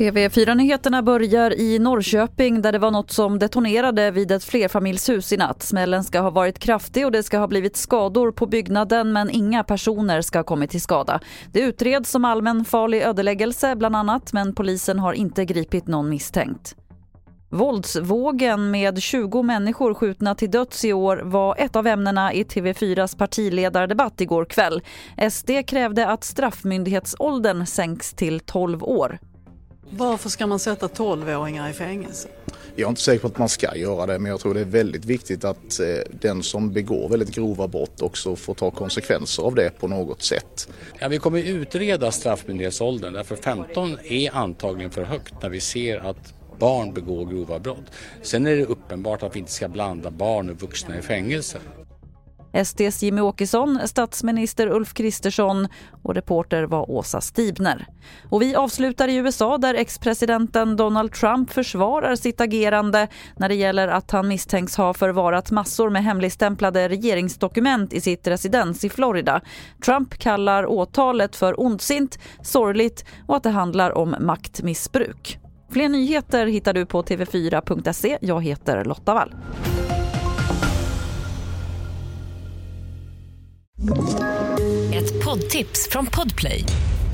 TV4-nyheterna börjar i Norrköping där det var något som detonerade vid ett flerfamiljshus i natt. Smällen ska ha varit kraftig och det ska ha blivit skador på byggnaden men inga personer ska ha kommit till skada. Det utreds som allmän farlig ödeläggelse bland annat men polisen har inte gripit någon misstänkt. Våldsvågen med 20 människor skjutna till döds i år var ett av ämnena i TV4s partiledardebatt igår kväll. SD krävde att straffmyndighetsåldern sänks till 12 år. Varför ska man sätta 12-åringar i fängelse? Jag är inte säker på att man ska göra det men jag tror det är väldigt viktigt att eh, den som begår väldigt grova brott också får ta konsekvenser av det på något sätt. Ja, vi kommer utreda straffmyndighetsåldern därför 15 är antagligen för högt när vi ser att barn begår grova brott. Sen är det uppenbart att vi inte ska blanda barn och vuxna i fängelse. SDs Jimmy Åkesson, statsminister Ulf Kristersson och reporter var Åsa Stibner. Och vi avslutar i USA där ex-presidenten Donald Trump försvarar sitt agerande när det gäller att han misstänks ha förvarat massor med hemligstämplade regeringsdokument i sitt residens i Florida. Trump kallar åtalet för ondsint, sorgligt och att det handlar om maktmissbruk. Fler nyheter hittar du på tv4.se. Jag heter Lotta Wall. Ett poddtips från Podplay.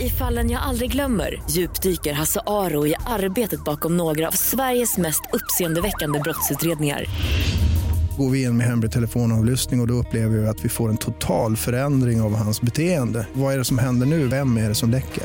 I fallen jag aldrig glömmer djupdyker Hasse Aro i arbetet bakom några av Sveriges mest uppseendeväckande brottsutredningar. Går vi in med hemlig telefonavlyssning och, och då upplever vi att vi får en total förändring av hans beteende. Vad är det som händer nu? Vem är det som läcker?